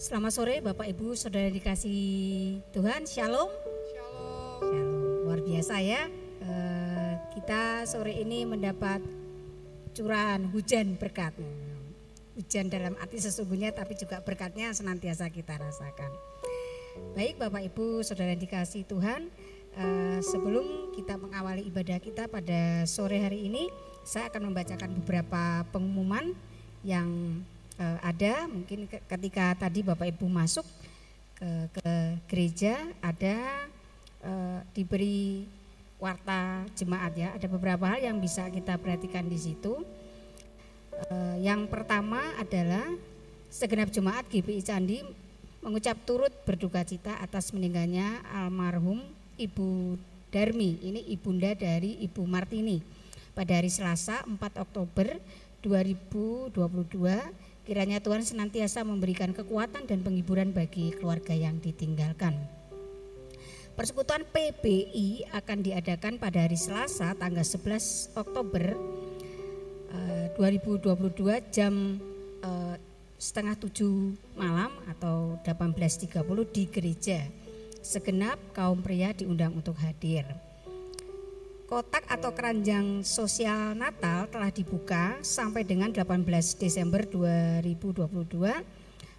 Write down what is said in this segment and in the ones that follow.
Selamat sore Bapak Ibu Saudara dikasih Tuhan. Shalom. Shalom. Shalom. Luar biasa ya. Eh, Kita sore ini mendapat curahan hujan berkat Hujan dalam arti sesungguhnya tapi juga berkatnya senantiasa kita rasakan. Baik Bapak Ibu Saudara dikasih Tuhan eh, Sebelum kita mengawali ibadah kita pada sore hari ini Saya akan membacakan beberapa pengumuman yang eh, ada mungkin ke- ketika tadi Bapak Ibu masuk ke, ke gereja ada eh, diberi warta jemaat ya. Ada beberapa hal yang bisa kita perhatikan di situ. Eh, yang pertama adalah segenap jemaat GPI Candi mengucap turut berduka cita atas meninggalnya almarhum Ibu Darmi. Ini ibunda dari Ibu Martini. Pada hari Selasa 4 Oktober 2022 kiranya Tuhan senantiasa memberikan kekuatan dan penghiburan bagi keluarga yang ditinggalkan. Persekutuan PBI akan diadakan pada hari Selasa tanggal 11 Oktober eh, 2022 jam eh, setengah tujuh malam atau 18.30 di gereja. Segenap kaum pria diundang untuk hadir. Kotak atau keranjang sosial Natal telah dibuka sampai dengan 18 Desember 2022.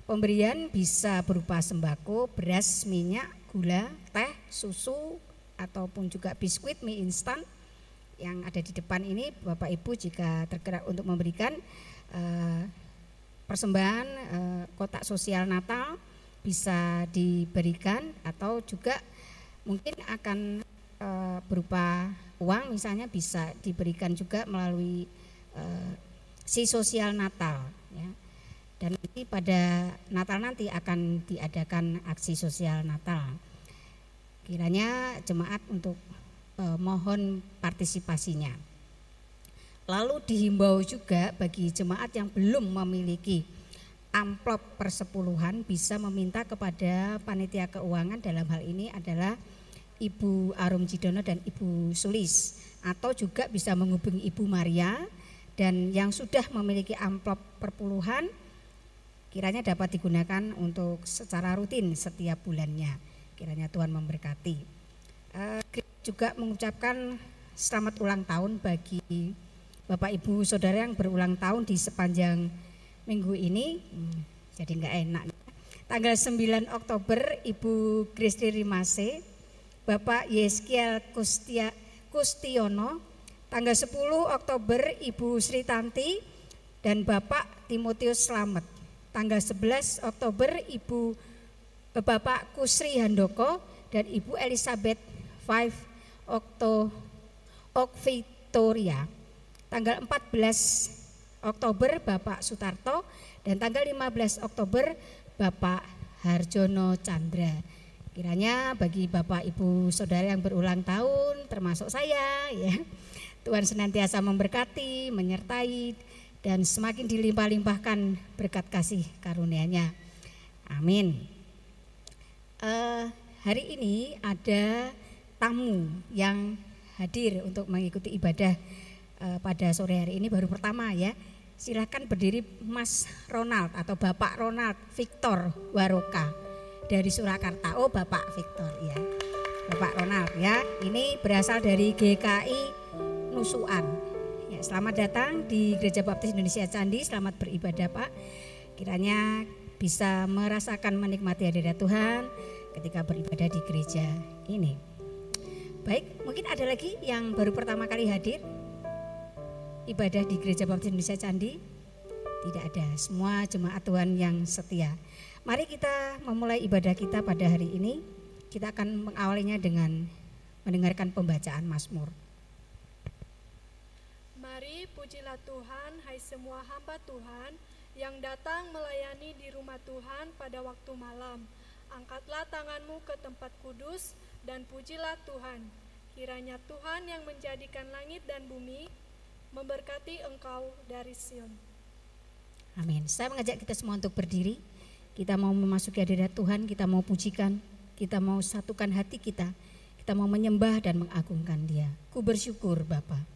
Pemberian bisa berupa sembako, beras, minyak, gula, teh, susu, ataupun juga biskuit mie instan yang ada di depan ini Bapak Ibu jika tergerak untuk memberikan eh, persembahan eh, kotak sosial Natal bisa diberikan atau juga mungkin akan eh, berupa uang misalnya bisa diberikan juga melalui eh, si sosial Natal ya. Dan nanti pada Natal nanti akan diadakan aksi sosial Natal. Kiranya jemaat untuk eh, mohon partisipasinya. Lalu dihimbau juga bagi jemaat yang belum memiliki amplop persepuluhan bisa meminta kepada panitia keuangan dalam hal ini adalah Ibu Arum Cidono dan Ibu Sulis atau juga bisa menghubungi Ibu Maria dan yang sudah memiliki amplop perpuluhan kiranya dapat digunakan untuk secara rutin setiap bulannya. Kiranya Tuhan memberkati. Eh, juga mengucapkan selamat ulang tahun bagi Bapak Ibu Saudara yang berulang tahun di sepanjang minggu ini. Hmm, jadi nggak enak. Tanggal 9 Oktober Ibu Kristi Rimase, Bapak Yeskiel Kustia, Kustiono, tanggal 10 Oktober Ibu Sri Tanti dan Bapak Timotius Slamet. Tanggal 11 Oktober Ibu Bapak Kusri Handoko dan Ibu Elizabeth 5 Okto Okvitoria. Tanggal 14 Oktober Bapak Sutarto dan tanggal 15 Oktober Bapak Harjono Chandra. Kiranya bagi Bapak Ibu Saudara yang berulang tahun termasuk saya ya. Tuhan senantiasa memberkati, menyertai dan semakin dilimpah-limpahkan berkat kasih karunia-Nya. Amin. Eh, hari ini ada tamu yang hadir untuk mengikuti ibadah eh, pada sore hari ini baru pertama ya. Silakan berdiri Mas Ronald atau Bapak Ronald Victor Waroka dari Surakarta. Oh Bapak Victor ya. Bapak Ronald ya. Ini berasal dari GKI Nusuan. Ya, selamat datang di Gereja Baptis Indonesia Candi. Selamat beribadah Pak. Kiranya bisa merasakan menikmati hadirat Tuhan ketika beribadah di gereja ini. Baik, mungkin ada lagi yang baru pertama kali hadir ibadah di Gereja Baptis Indonesia Candi? Tidak ada, semua jemaat Tuhan yang setia. Mari kita memulai ibadah kita pada hari ini. Kita akan mengawalinya dengan mendengarkan pembacaan Mazmur. Mari pujilah Tuhan, hai semua hamba Tuhan yang datang melayani di rumah Tuhan pada waktu malam. Angkatlah tanganmu ke tempat kudus dan pujilah Tuhan. Kiranya Tuhan yang menjadikan langit dan bumi memberkati engkau dari Sion. Amin. Saya mengajak kita semua untuk berdiri. Kita mau memasuki hadirat Tuhan, kita mau pujikan, kita mau satukan hati kita, kita mau menyembah dan mengagungkan Dia. Ku bersyukur Bapak.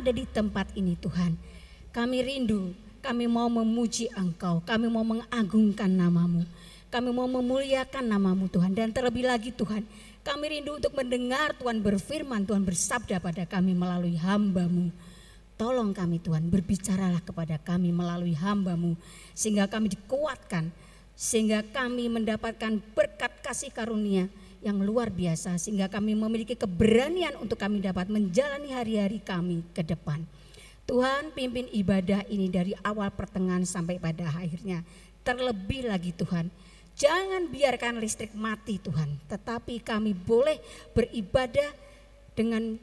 Berada di tempat ini Tuhan. Kami rindu, kami mau memuji Engkau, kami mau mengagungkan namamu. Kami mau memuliakan namamu Tuhan. Dan terlebih lagi Tuhan, kami rindu untuk mendengar Tuhan berfirman, Tuhan bersabda pada kami melalui hambamu. Tolong kami Tuhan, berbicaralah kepada kami melalui hambamu. Sehingga kami dikuatkan, sehingga kami mendapatkan berkat kasih karunia yang luar biasa sehingga kami memiliki keberanian untuk kami dapat menjalani hari-hari kami ke depan. Tuhan pimpin ibadah ini dari awal pertengahan sampai pada akhirnya. Terlebih lagi Tuhan, jangan biarkan listrik mati Tuhan, tetapi kami boleh beribadah dengan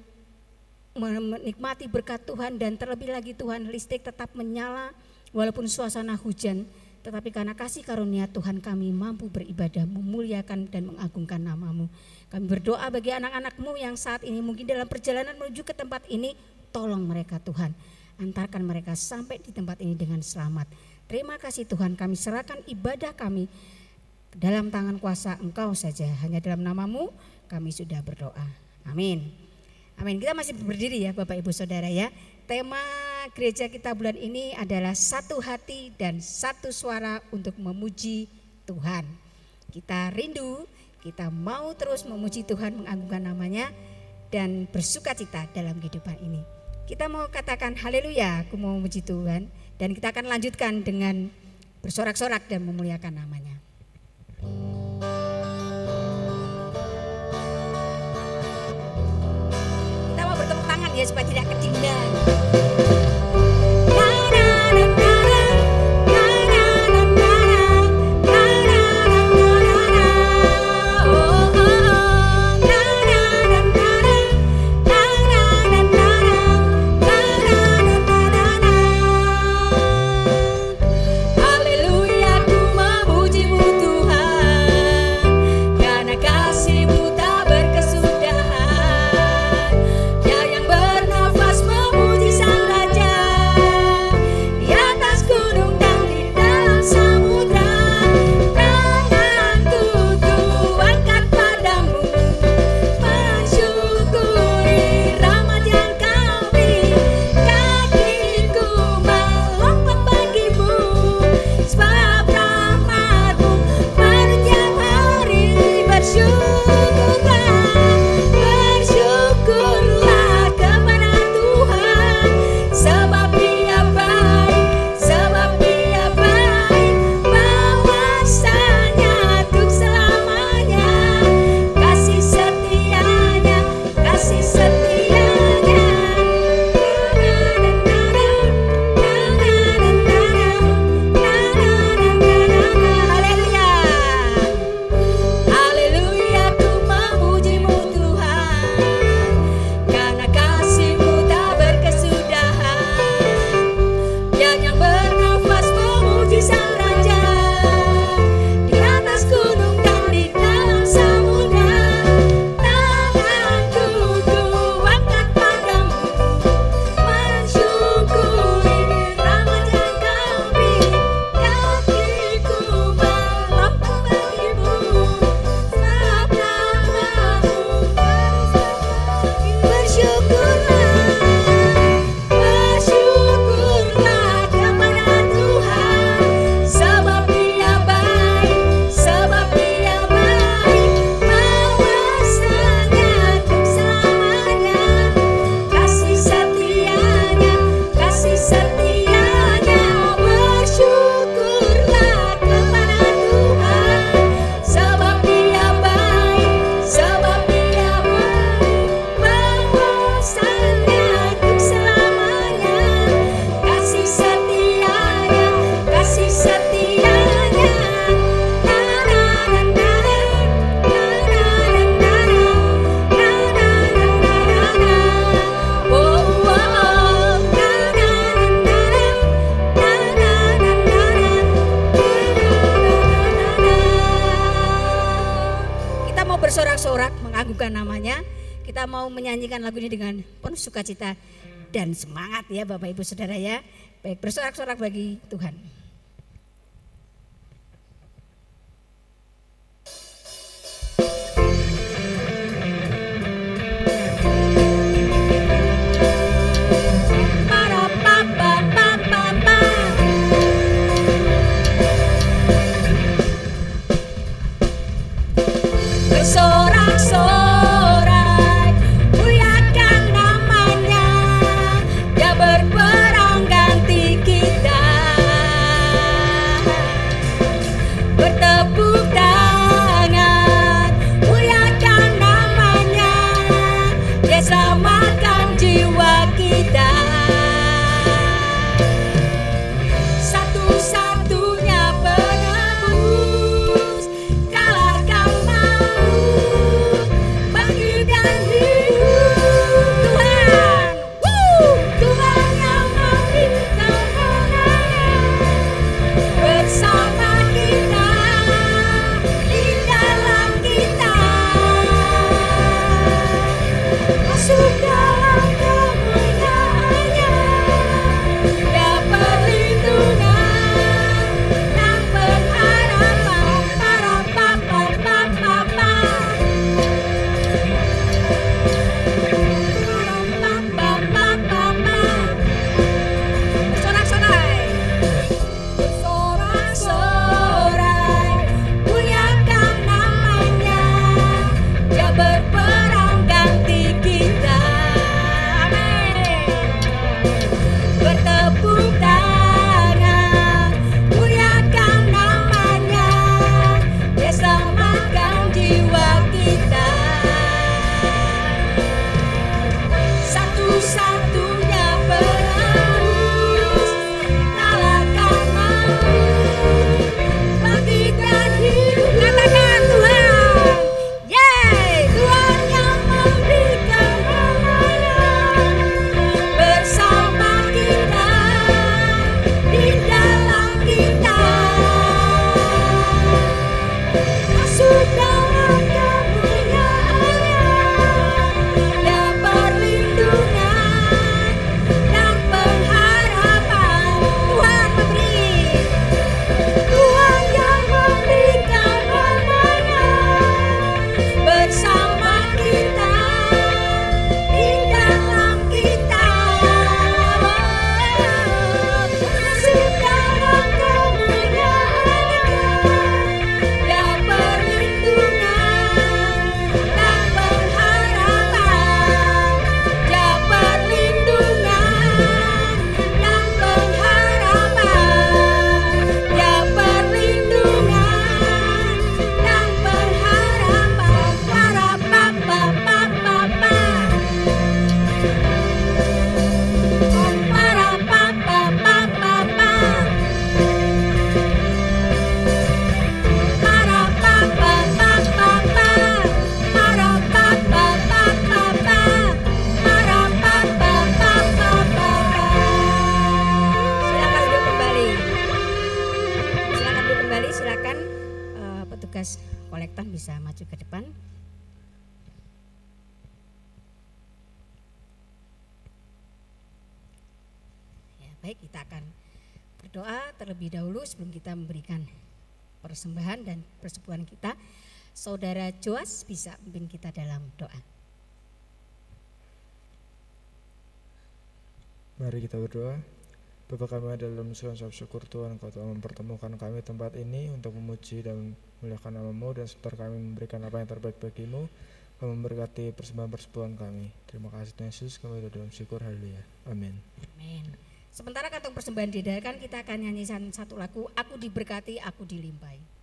menikmati berkat Tuhan dan terlebih lagi Tuhan listrik tetap menyala walaupun suasana hujan tetapi karena kasih karunia Tuhan kami mampu beribadah memuliakan dan mengagungkan namamu. Kami berdoa bagi anak-anakmu yang saat ini mungkin dalam perjalanan menuju ke tempat ini tolong mereka Tuhan. Antarkan mereka sampai di tempat ini dengan selamat. Terima kasih Tuhan. Kami serahkan ibadah kami dalam tangan kuasa engkau saja. Hanya dalam namamu kami sudah berdoa. Amin. Amin. Kita masih berdiri ya Bapak Ibu Saudara ya. Tema gereja kita bulan ini adalah satu hati dan satu suara untuk memuji Tuhan. Kita rindu, kita mau terus memuji Tuhan, mengagungkan namanya dan bersuka cita dalam kehidupan ini. Kita mau katakan haleluya, aku mau memuji Tuhan dan kita akan lanjutkan dengan bersorak-sorak dan memuliakan namanya. Kita supaya tidak kedinginan. Sukacita dan semangat ya Bapak Ibu Saudara ya. Baik bersorak-sorak bagi Tuhan. Joas bisa memimpin kita dalam doa. Mari kita berdoa. Bapak kami dalam suara syukur Tuhan Kau telah mempertemukan kami tempat ini untuk memuji dan memuliakan namamu dan sebentar kami memberikan apa yang terbaik bagimu kau memberkati persembahan persepuan kami. Terima kasih Tuhan Yesus kami dalam syukur haleluya. Amin. Amin. Sementara kantong persembahan diadakan, kita akan nyanyi satu lagu, Aku diberkati, Aku dilimpahi.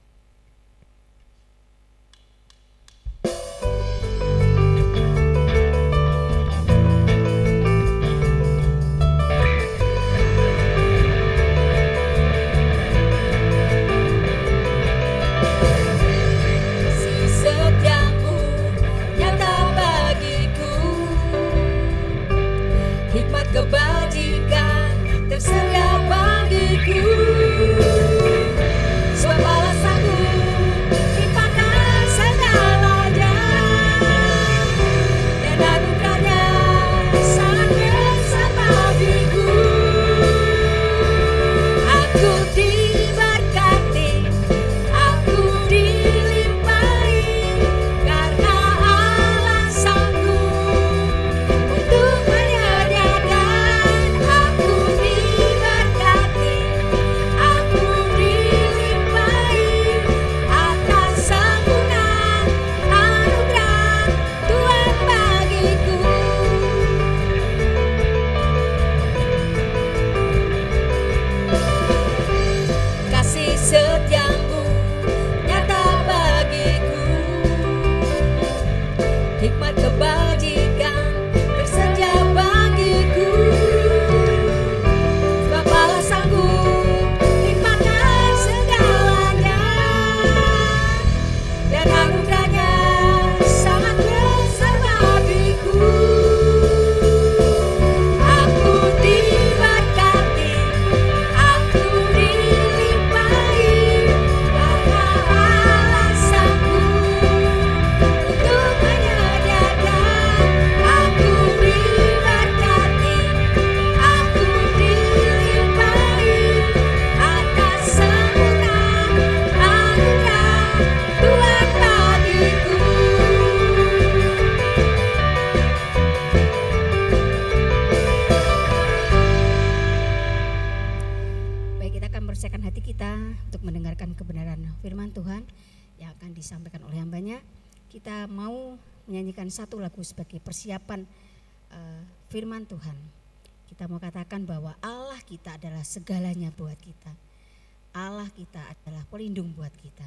Tuhan. Kita mau katakan bahwa Allah kita adalah segalanya buat kita. Allah kita adalah pelindung buat kita.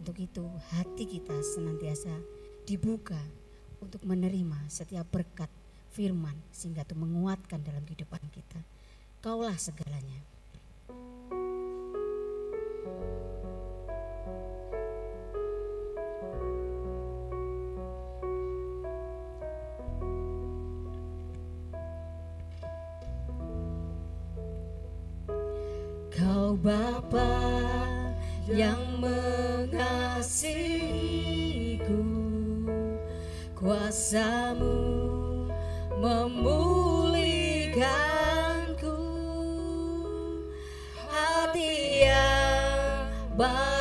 Untuk itu hati kita senantiasa dibuka untuk menerima setiap berkat firman sehingga itu menguatkan dalam kehidupan kita. Kaulah segalanya. Kau Bapa yang mengasihiku Kuasamu memulihkanku Hati yang baik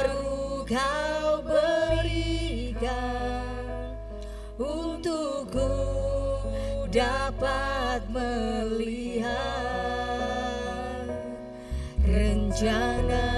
jangan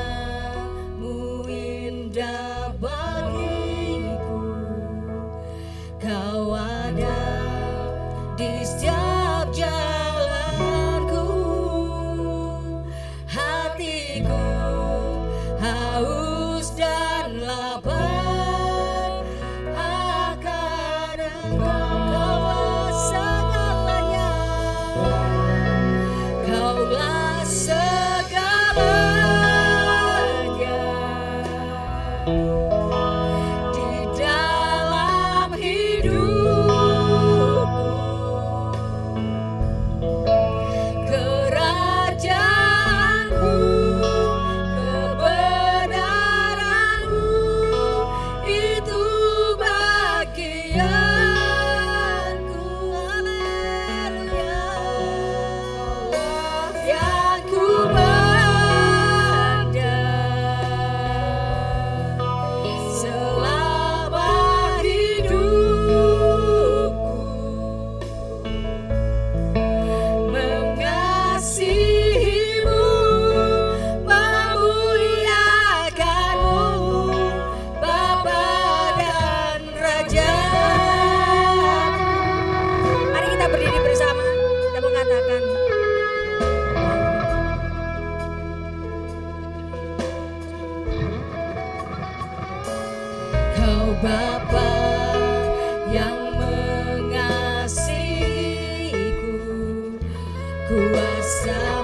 kuasa.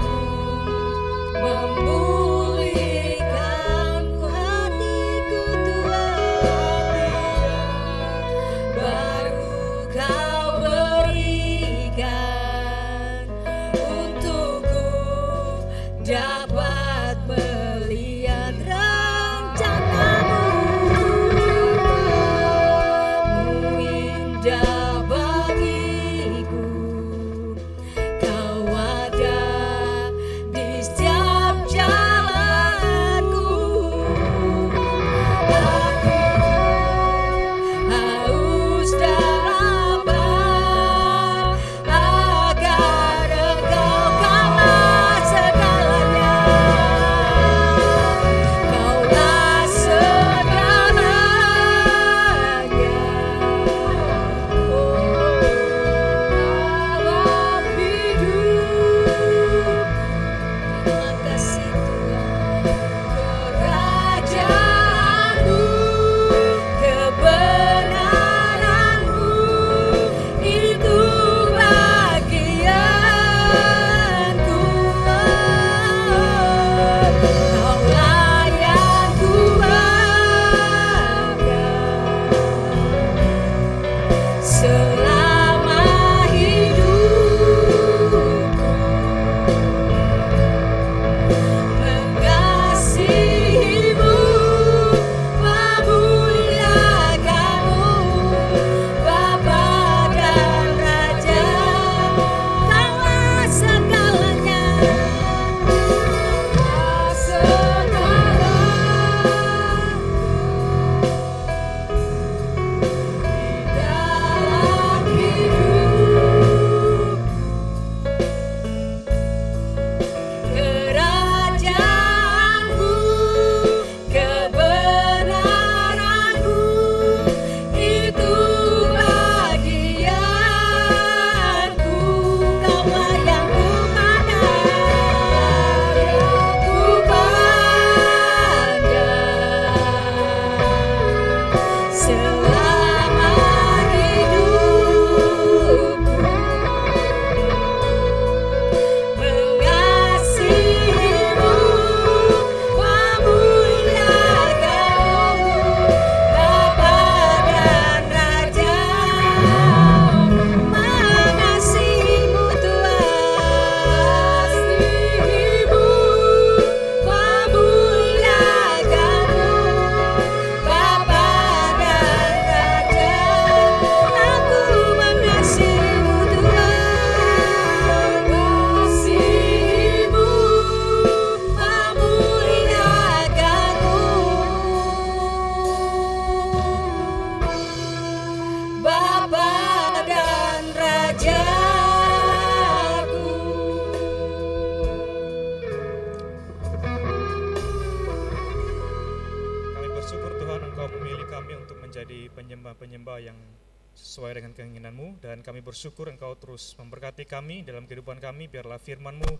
Kami biarlah firman-Mu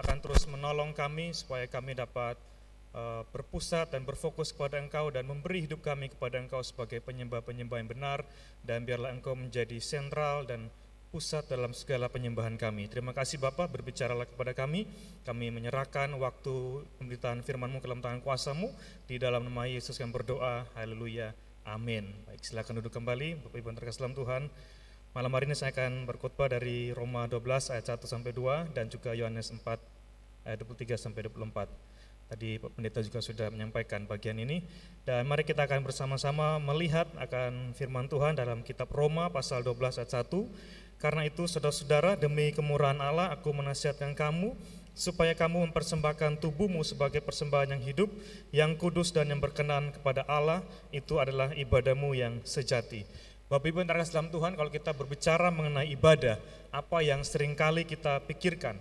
akan terus menolong kami supaya kami dapat uh, berpusat dan berfokus kepada Engkau dan memberi hidup kami kepada Engkau sebagai penyembah-penyembah yang benar dan biarlah Engkau menjadi sentral dan pusat dalam segala penyembahan kami. Terima kasih Bapak berbicaralah kepada kami. Kami menyerahkan waktu pemberitaan firman-Mu ke dalam tangan kuasa-Mu. Di dalam nama Yesus yang berdoa. Haleluya. Amin. Baik, silakan duduk kembali. Bapak Ibu yang terkasih dalam Tuhan. Malam hari ini saya akan berkhotbah dari Roma 12 ayat 1 sampai 2 dan juga Yohanes 4 ayat 23 sampai 24. Tadi Pendeta juga sudah menyampaikan bagian ini dan mari kita akan bersama-sama melihat akan firman Tuhan dalam kitab Roma pasal 12 ayat 1 karena itu, saudara-saudara, demi kemurahan Allah, aku menasihatkan kamu supaya kamu mempersembahkan tubuhmu sebagai persembahan yang hidup, yang kudus dan yang berkenan kepada Allah, itu adalah ibadahmu yang sejati. Bapak Ibu yang terkasih dalam Tuhan, kalau kita berbicara mengenai ibadah, apa yang sering kali kita pikirkan?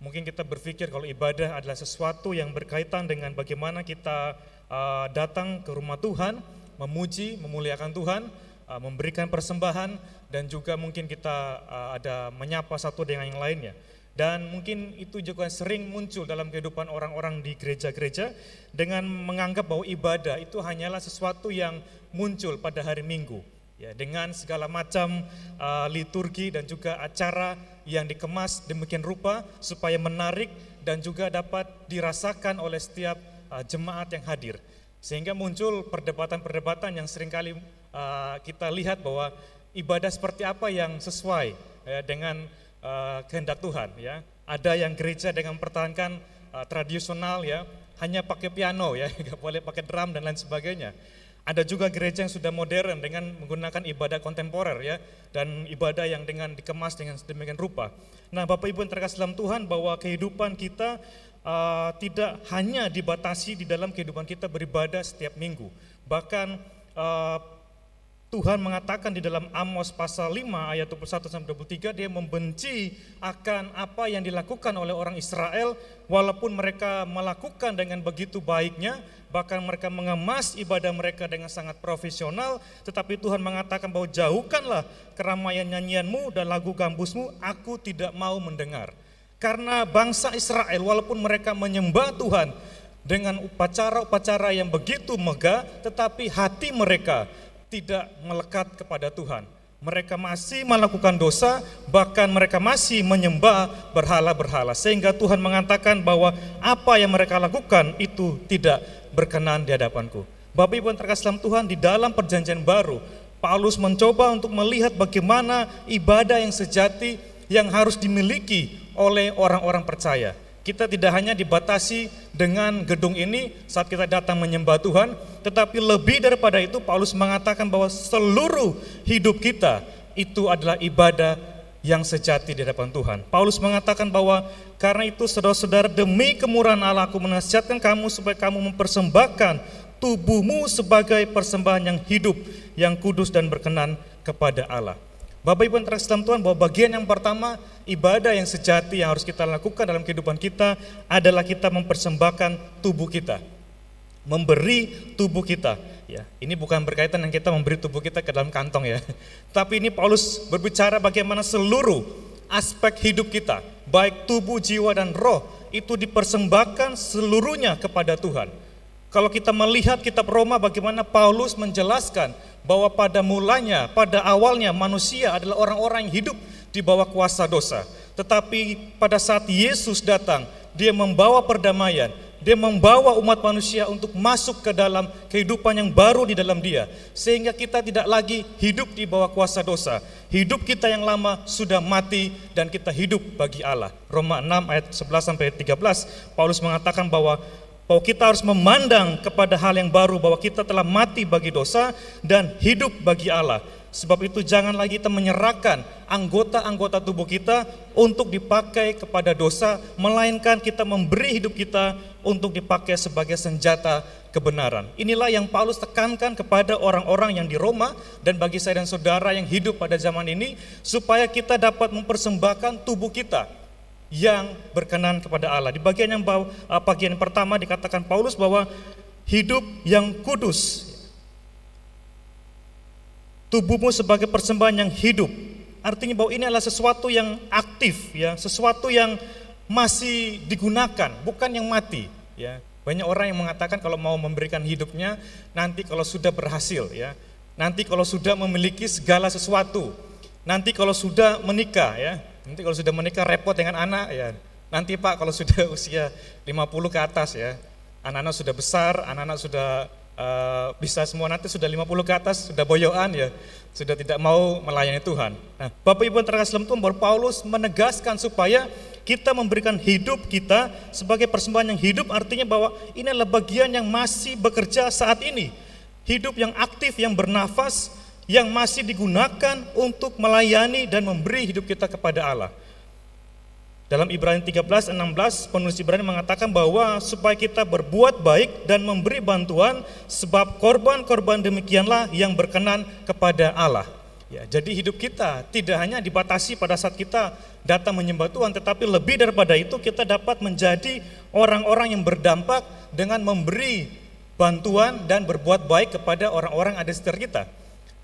Mungkin kita berpikir kalau ibadah adalah sesuatu yang berkaitan dengan bagaimana kita uh, datang ke rumah Tuhan, memuji, memuliakan Tuhan, uh, memberikan persembahan, dan juga mungkin kita uh, ada menyapa satu dengan yang lainnya. Dan mungkin itu juga sering muncul dalam kehidupan orang-orang di gereja-gereja dengan menganggap bahwa ibadah itu hanyalah sesuatu yang muncul pada hari Minggu. Ya, dengan segala macam uh, liturgi dan juga acara yang dikemas demikian rupa supaya menarik dan juga dapat dirasakan oleh setiap uh, jemaat yang hadir. Sehingga muncul perdebatan-perdebatan yang sering kali uh, kita lihat bahwa ibadah seperti apa yang sesuai ya, dengan uh, kehendak Tuhan ya. Ada yang gereja dengan mempertahankan uh, tradisional ya, hanya pakai piano ya, nggak boleh pakai drum dan lain sebagainya. Ada juga gereja yang sudah modern dengan menggunakan ibadah kontemporer ya dan ibadah yang dengan dikemas dengan sedemikian rupa. Nah, Bapak Ibu yang terkasih dalam Tuhan bahwa kehidupan kita uh, tidak hanya dibatasi di dalam kehidupan kita beribadah setiap minggu. Bahkan uh, Tuhan mengatakan di dalam Amos pasal 5 ayat 21 sampai 23 dia membenci akan apa yang dilakukan oleh orang Israel walaupun mereka melakukan dengan begitu baiknya bahkan mereka mengemas ibadah mereka dengan sangat profesional tetapi Tuhan mengatakan bahwa jauhkanlah keramaian nyanyianmu dan lagu gambusmu aku tidak mau mendengar. Karena bangsa Israel walaupun mereka menyembah Tuhan dengan upacara-upacara yang begitu megah tetapi hati mereka tidak melekat kepada Tuhan. Mereka masih melakukan dosa, bahkan mereka masih menyembah berhala-berhala. Sehingga Tuhan mengatakan bahwa apa yang mereka lakukan itu tidak berkenan di hadapanku. Bapak Ibu yang terkasih dalam Tuhan, di dalam perjanjian baru, Paulus mencoba untuk melihat bagaimana ibadah yang sejati yang harus dimiliki oleh orang-orang percaya. Kita tidak hanya dibatasi dengan gedung ini saat kita datang menyembah Tuhan, tetapi lebih daripada itu Paulus mengatakan bahwa seluruh hidup kita itu adalah ibadah yang sejati di hadapan Tuhan. Paulus mengatakan bahwa karena itu saudara-saudara demi kemurahan Allah aku menasihatkan kamu supaya kamu mempersembahkan tubuhmu sebagai persembahan yang hidup, yang kudus dan berkenan kepada Allah. Bapak Ibu yang terkasih Tuhan bahwa bagian yang pertama ibadah yang sejati yang harus kita lakukan dalam kehidupan kita adalah kita mempersembahkan tubuh kita. Memberi tubuh kita. Ya, ini bukan berkaitan dengan kita memberi tubuh kita ke dalam kantong ya. Tapi ini Paulus berbicara bagaimana seluruh aspek hidup kita, baik tubuh, jiwa dan roh itu dipersembahkan seluruhnya kepada Tuhan. Kalau kita melihat kitab Roma bagaimana Paulus menjelaskan bahwa pada mulanya, pada awalnya manusia adalah orang-orang yang hidup di bawah kuasa dosa. Tetapi pada saat Yesus datang, dia membawa perdamaian, dia membawa umat manusia untuk masuk ke dalam kehidupan yang baru di dalam dia. Sehingga kita tidak lagi hidup di bawah kuasa dosa. Hidup kita yang lama sudah mati dan kita hidup bagi Allah. Roma 6 ayat 11 sampai 13, Paulus mengatakan bahwa bahwa kita harus memandang kepada hal yang baru bahwa kita telah mati bagi dosa dan hidup bagi Allah. Sebab itu jangan lagi kita menyerahkan anggota-anggota tubuh kita untuk dipakai kepada dosa, melainkan kita memberi hidup kita untuk dipakai sebagai senjata kebenaran. Inilah yang Paulus tekankan kepada orang-orang yang di Roma dan bagi saya dan saudara yang hidup pada zaman ini supaya kita dapat mempersembahkan tubuh kita yang berkenan kepada Allah. Di bagian yang bawah, uh, bagian pertama dikatakan Paulus bahwa hidup yang kudus. tubuhmu sebagai persembahan yang hidup. Artinya bahwa ini adalah sesuatu yang aktif ya, sesuatu yang masih digunakan, bukan yang mati ya. Banyak orang yang mengatakan kalau mau memberikan hidupnya nanti kalau sudah berhasil ya. Nanti kalau sudah memiliki segala sesuatu. Nanti kalau sudah menikah ya. Nanti kalau sudah menikah repot dengan anak ya. Nanti Pak kalau sudah usia 50 ke atas ya. Anak-anak sudah besar, anak-anak sudah uh, bisa semua nanti sudah 50 ke atas, sudah boyoan ya, sudah tidak mau melayani Tuhan. Nah, Bapak Ibu yang terkasih dalam Tuhan, Paulus menegaskan supaya kita memberikan hidup kita sebagai persembahan yang hidup artinya bahwa ini adalah bagian yang masih bekerja saat ini. Hidup yang aktif, yang bernafas, yang masih digunakan untuk melayani dan memberi hidup kita kepada Allah. Dalam Ibrani 13, 16, penulis Ibrani mengatakan bahwa supaya kita berbuat baik dan memberi bantuan sebab korban-korban demikianlah yang berkenan kepada Allah. Ya, jadi hidup kita tidak hanya dibatasi pada saat kita datang menyembah Tuhan, tetapi lebih daripada itu kita dapat menjadi orang-orang yang berdampak dengan memberi bantuan dan berbuat baik kepada orang-orang ada sekitar kita.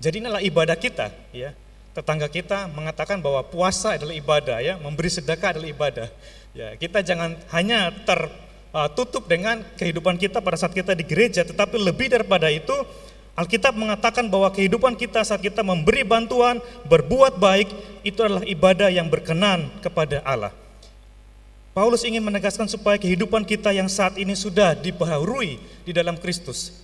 Jadi inilah ibadah kita, ya. Tetangga kita mengatakan bahwa puasa adalah ibadah, ya, memberi sedekah adalah ibadah. Ya, kita jangan hanya tertutup dengan kehidupan kita pada saat kita di gereja, tetapi lebih daripada itu Alkitab mengatakan bahwa kehidupan kita saat kita memberi bantuan, berbuat baik, itu adalah ibadah yang berkenan kepada Allah. Paulus ingin menegaskan supaya kehidupan kita yang saat ini sudah dibaharui di dalam Kristus.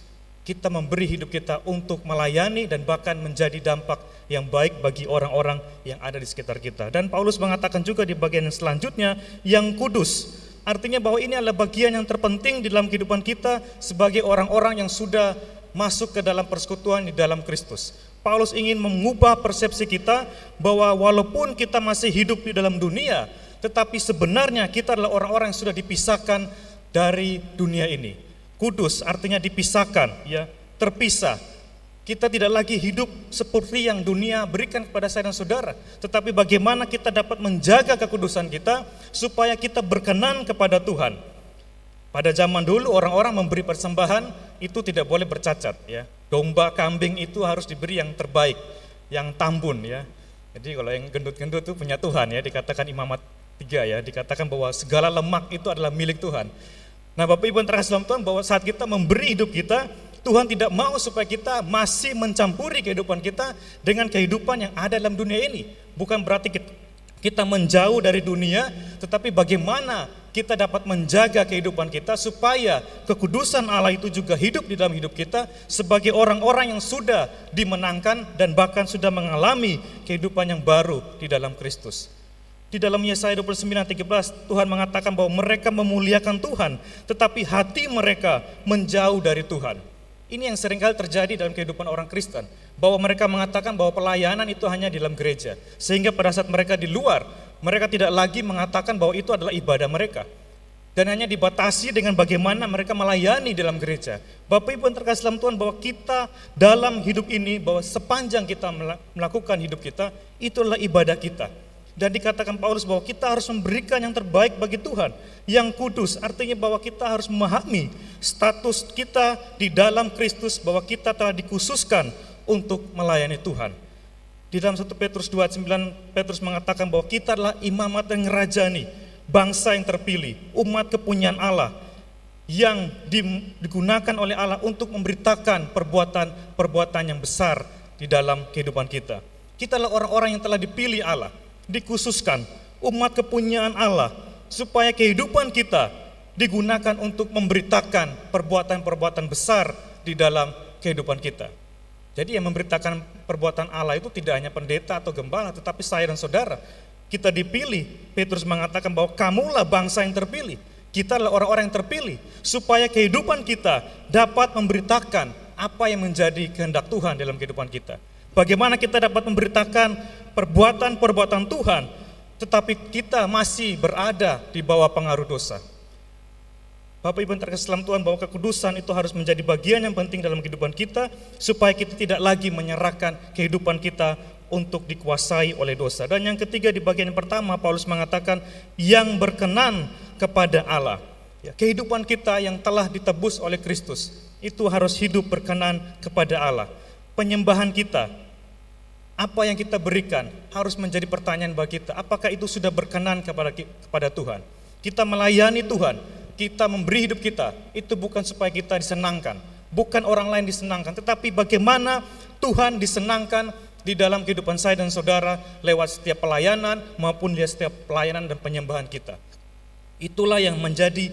Kita memberi hidup kita untuk melayani dan bahkan menjadi dampak yang baik bagi orang-orang yang ada di sekitar kita. Dan Paulus mengatakan juga di bagian yang selanjutnya, yang kudus. Artinya bahwa ini adalah bagian yang terpenting di dalam kehidupan kita sebagai orang-orang yang sudah masuk ke dalam persekutuan di dalam Kristus. Paulus ingin mengubah persepsi kita bahwa walaupun kita masih hidup di dalam dunia, tetapi sebenarnya kita adalah orang-orang yang sudah dipisahkan dari dunia ini. Kudus artinya dipisahkan, ya, terpisah. Kita tidak lagi hidup seperti yang dunia berikan kepada saya dan saudara, tetapi bagaimana kita dapat menjaga kekudusan kita supaya kita berkenan kepada Tuhan. Pada zaman dulu orang-orang memberi persembahan itu tidak boleh bercacat ya. Domba, kambing itu harus diberi yang terbaik, yang tambun ya. Jadi kalau yang gendut-gendut itu punya Tuhan ya, dikatakan imamat tiga ya, dikatakan bahwa segala lemak itu adalah milik Tuhan. Nah Bapak Ibu yang terkasih dalam Tuhan bahwa saat kita memberi hidup kita, Tuhan tidak mau supaya kita masih mencampuri kehidupan kita dengan kehidupan yang ada dalam dunia ini. Bukan berarti kita menjauh dari dunia, tetapi bagaimana kita dapat menjaga kehidupan kita supaya kekudusan Allah itu juga hidup di dalam hidup kita sebagai orang-orang yang sudah dimenangkan dan bahkan sudah mengalami kehidupan yang baru di dalam Kristus. Di dalam Yesaya 29:13 Tuhan mengatakan bahwa mereka memuliakan Tuhan, tetapi hati mereka menjauh dari Tuhan. Ini yang sering kali terjadi dalam kehidupan orang Kristen, bahwa mereka mengatakan bahwa pelayanan itu hanya di dalam gereja, sehingga pada saat mereka di luar, mereka tidak lagi mengatakan bahwa itu adalah ibadah mereka. Dan hanya dibatasi dengan bagaimana mereka melayani dalam gereja. Bapak Ibu yang terkasih dalam Tuhan bahwa kita dalam hidup ini, bahwa sepanjang kita melakukan hidup kita, itulah ibadah kita. Dan dikatakan Paulus bahwa kita harus memberikan yang terbaik bagi Tuhan, yang kudus. Artinya bahwa kita harus memahami status kita di dalam Kristus, bahwa kita telah dikhususkan untuk melayani Tuhan. Di dalam 1 Petrus 2 9 Petrus mengatakan bahwa kita adalah imamat yang ngerajani, bangsa yang terpilih, umat kepunyaan Allah yang digunakan oleh Allah untuk memberitakan perbuatan-perbuatan yang besar di dalam kehidupan kita. Kita adalah orang-orang yang telah dipilih Allah, dikhususkan, umat kepunyaan Allah, supaya kehidupan kita digunakan untuk memberitakan perbuatan-perbuatan besar di dalam kehidupan kita. Jadi yang memberitakan perbuatan Allah itu tidak hanya pendeta atau gembala, tetapi saya dan saudara. Kita dipilih, Petrus mengatakan bahwa kamulah bangsa yang terpilih. Kita adalah orang-orang yang terpilih, supaya kehidupan kita dapat memberitakan apa yang menjadi kehendak Tuhan dalam kehidupan kita. Bagaimana kita dapat memberitakan perbuatan-perbuatan Tuhan, tetapi kita masih berada di bawah pengaruh dosa. Bapak Ibu yang terkasih dalam Tuhan bahwa kekudusan itu harus menjadi bagian yang penting dalam kehidupan kita supaya kita tidak lagi menyerahkan kehidupan kita untuk dikuasai oleh dosa. Dan yang ketiga di bagian yang pertama Paulus mengatakan yang berkenan kepada Allah. Ya, kehidupan kita yang telah ditebus oleh Kristus itu harus hidup berkenan kepada Allah. Penyembahan kita apa yang kita berikan harus menjadi pertanyaan bagi kita. Apakah itu sudah berkenan kepada kepada Tuhan? Kita melayani Tuhan, kita memberi hidup kita, itu bukan supaya kita disenangkan, bukan orang lain disenangkan, tetapi bagaimana Tuhan disenangkan di dalam kehidupan saya dan saudara lewat setiap pelayanan maupun di setiap pelayanan dan penyembahan kita. Itulah yang menjadi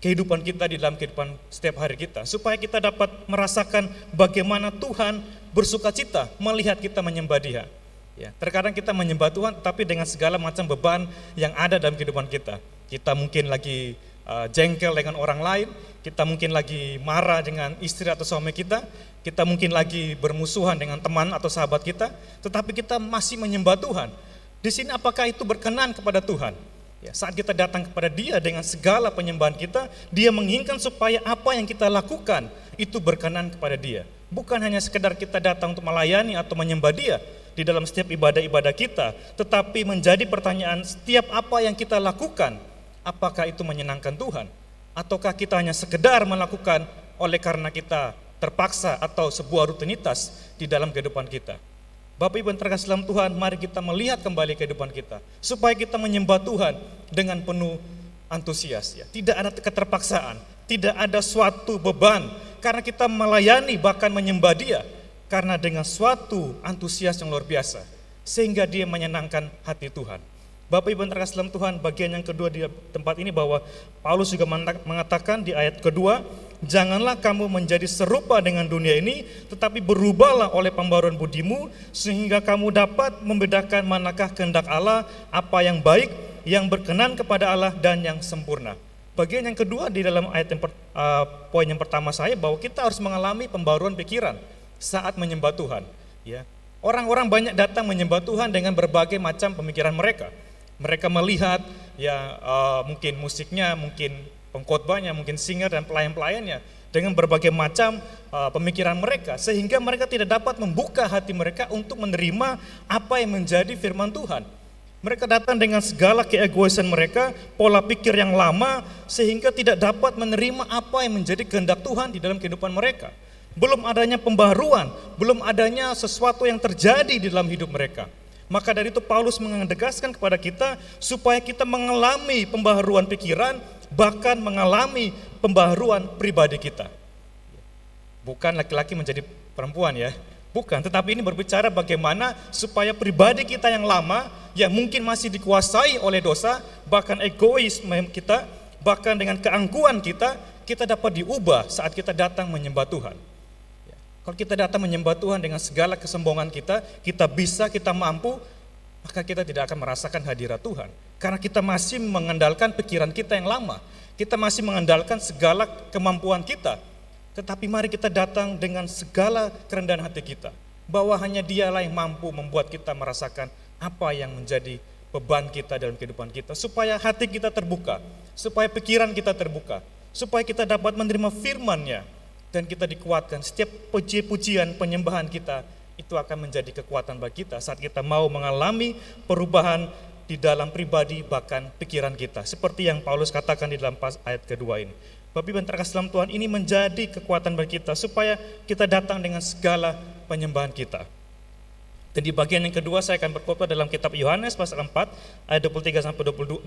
kehidupan kita di dalam kehidupan setiap hari kita supaya kita dapat merasakan bagaimana Tuhan bersuka cita melihat kita menyembah Dia. Ya, terkadang kita menyembah Tuhan tapi dengan segala macam beban yang ada dalam kehidupan kita. Kita mungkin lagi uh, jengkel dengan orang lain, kita mungkin lagi marah dengan istri atau suami kita, kita mungkin lagi bermusuhan dengan teman atau sahabat kita, tetapi kita masih menyembah Tuhan. Di sini apakah itu berkenan kepada Tuhan? Ya, saat kita datang kepada Dia dengan segala penyembahan kita, Dia menginginkan supaya apa yang kita lakukan itu berkenan kepada Dia. Bukan hanya sekedar kita datang untuk melayani atau menyembah Dia di dalam setiap ibadah-ibadah kita, tetapi menjadi pertanyaan setiap apa yang kita lakukan, apakah itu menyenangkan Tuhan? Ataukah kita hanya sekedar melakukan oleh karena kita terpaksa atau sebuah rutinitas di dalam kehidupan kita? Bapak Ibu yang terkasih dalam Tuhan, mari kita melihat kembali kehidupan kita supaya kita menyembah Tuhan dengan penuh antusias ya. Tidak ada keterpaksaan, tidak ada suatu beban karena kita melayani bahkan menyembah Dia karena dengan suatu antusias yang luar biasa sehingga dia menyenangkan hati Tuhan. Bapak Ibu terkasih dalam Tuhan, bagian yang kedua di tempat ini bahwa Paulus juga mengatakan di ayat kedua, janganlah kamu menjadi serupa dengan dunia ini, tetapi berubahlah oleh pembaruan budimu, sehingga kamu dapat membedakan manakah kehendak Allah, apa yang baik, yang berkenan kepada Allah, dan yang sempurna. Bagian yang kedua di dalam ayat yang per, uh, poin yang pertama saya bahwa kita harus mengalami pembaruan pikiran saat menyembah Tuhan. Ya, orang-orang banyak datang menyembah Tuhan dengan berbagai macam pemikiran mereka. Mereka melihat ya uh, mungkin musiknya, mungkin pengkhotbahnya, mungkin singer dan pelayan-pelayannya dengan berbagai macam uh, pemikiran mereka sehingga mereka tidak dapat membuka hati mereka untuk menerima apa yang menjadi firman Tuhan. Mereka datang dengan segala keegoisan mereka, pola pikir yang lama sehingga tidak dapat menerima apa yang menjadi kehendak Tuhan di dalam kehidupan mereka. Belum adanya pembaruan, belum adanya sesuatu yang terjadi di dalam hidup mereka. Maka dari itu Paulus mengedegaskan kepada kita supaya kita mengalami pembaharuan pikiran, bahkan mengalami pembaharuan pribadi kita. Bukan laki-laki menjadi perempuan ya, bukan. Tetapi ini berbicara bagaimana supaya pribadi kita yang lama, yang mungkin masih dikuasai oleh dosa, bahkan egoisme kita, bahkan dengan keangkuhan kita, kita dapat diubah saat kita datang menyembah Tuhan. Kalau kita datang menyembah Tuhan dengan segala kesombongan kita, kita bisa, kita mampu, maka kita tidak akan merasakan hadirat Tuhan. Karena kita masih mengandalkan pikiran kita yang lama. Kita masih mengandalkan segala kemampuan kita. Tetapi mari kita datang dengan segala kerendahan hati kita. Bahwa hanya dialah yang mampu membuat kita merasakan apa yang menjadi beban kita dalam kehidupan kita. Supaya hati kita terbuka, supaya pikiran kita terbuka, supaya kita dapat menerima firman-Nya dan kita dikuatkan. Setiap puji-pujian penyembahan kita itu akan menjadi kekuatan bagi kita saat kita mau mengalami perubahan di dalam pribadi bahkan pikiran kita. Seperti yang Paulus katakan di dalam ayat kedua ini. Bapak Ibu terkasih dalam Tuhan ini menjadi kekuatan bagi kita supaya kita datang dengan segala penyembahan kita. Dan di bagian yang kedua saya akan berkhotbah dalam kitab Yohanes pasal 4 ayat 23 sampai 24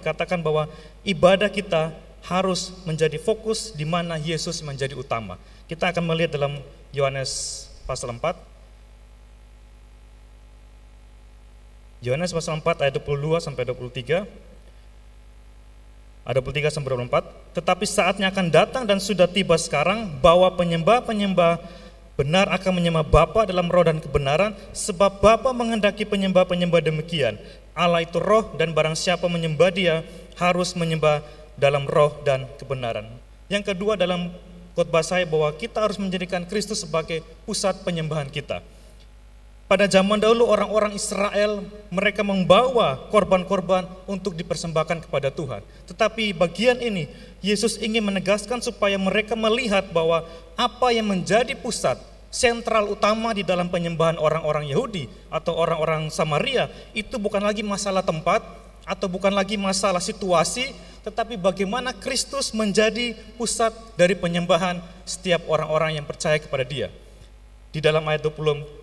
dikatakan bahwa ibadah kita harus menjadi fokus di mana Yesus menjadi utama. Kita akan melihat dalam Yohanes pasal 4 Yohanes pasal 4 ayat 22 sampai 23. Ada 23 sampai 24. Tetapi saatnya akan datang dan sudah tiba sekarang bahwa penyembah-penyembah benar akan menyembah Bapa dalam roh dan kebenaran sebab Bapa menghendaki penyembah-penyembah demikian. Allah itu roh dan barang siapa menyembah dia harus menyembah dalam roh dan kebenaran. Yang kedua dalam khotbah saya bahwa kita harus menjadikan Kristus sebagai pusat penyembahan kita. Pada zaman dahulu orang-orang Israel mereka membawa korban-korban untuk dipersembahkan kepada Tuhan. Tetapi bagian ini Yesus ingin menegaskan supaya mereka melihat bahwa apa yang menjadi pusat sentral utama di dalam penyembahan orang-orang Yahudi atau orang-orang Samaria itu bukan lagi masalah tempat atau bukan lagi masalah situasi tetapi bagaimana Kristus menjadi pusat dari penyembahan setiap orang-orang yang percaya kepada Dia. Di dalam ayat 20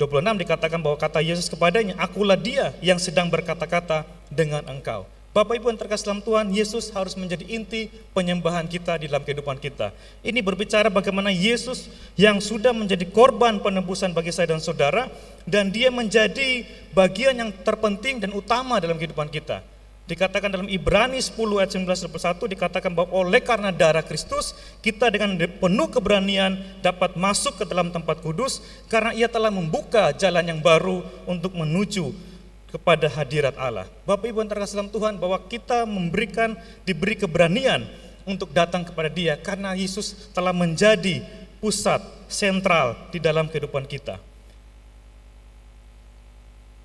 26 dikatakan bahwa kata Yesus kepadanya, akulah dia yang sedang berkata-kata dengan engkau. Bapak Ibu yang terkasih dalam Tuhan, Yesus harus menjadi inti penyembahan kita di dalam kehidupan kita. Ini berbicara bagaimana Yesus yang sudah menjadi korban penebusan bagi saya dan saudara, dan dia menjadi bagian yang terpenting dan utama dalam kehidupan kita. Dikatakan dalam Ibrani 10 ayat 19 21 dikatakan bahwa oleh karena darah Kristus kita dengan penuh keberanian dapat masuk ke dalam tempat kudus karena ia telah membuka jalan yang baru untuk menuju kepada hadirat Allah. Bapak Ibu yang terkasih dalam Tuhan bahwa kita memberikan diberi keberanian untuk datang kepada Dia karena Yesus telah menjadi pusat sentral di dalam kehidupan kita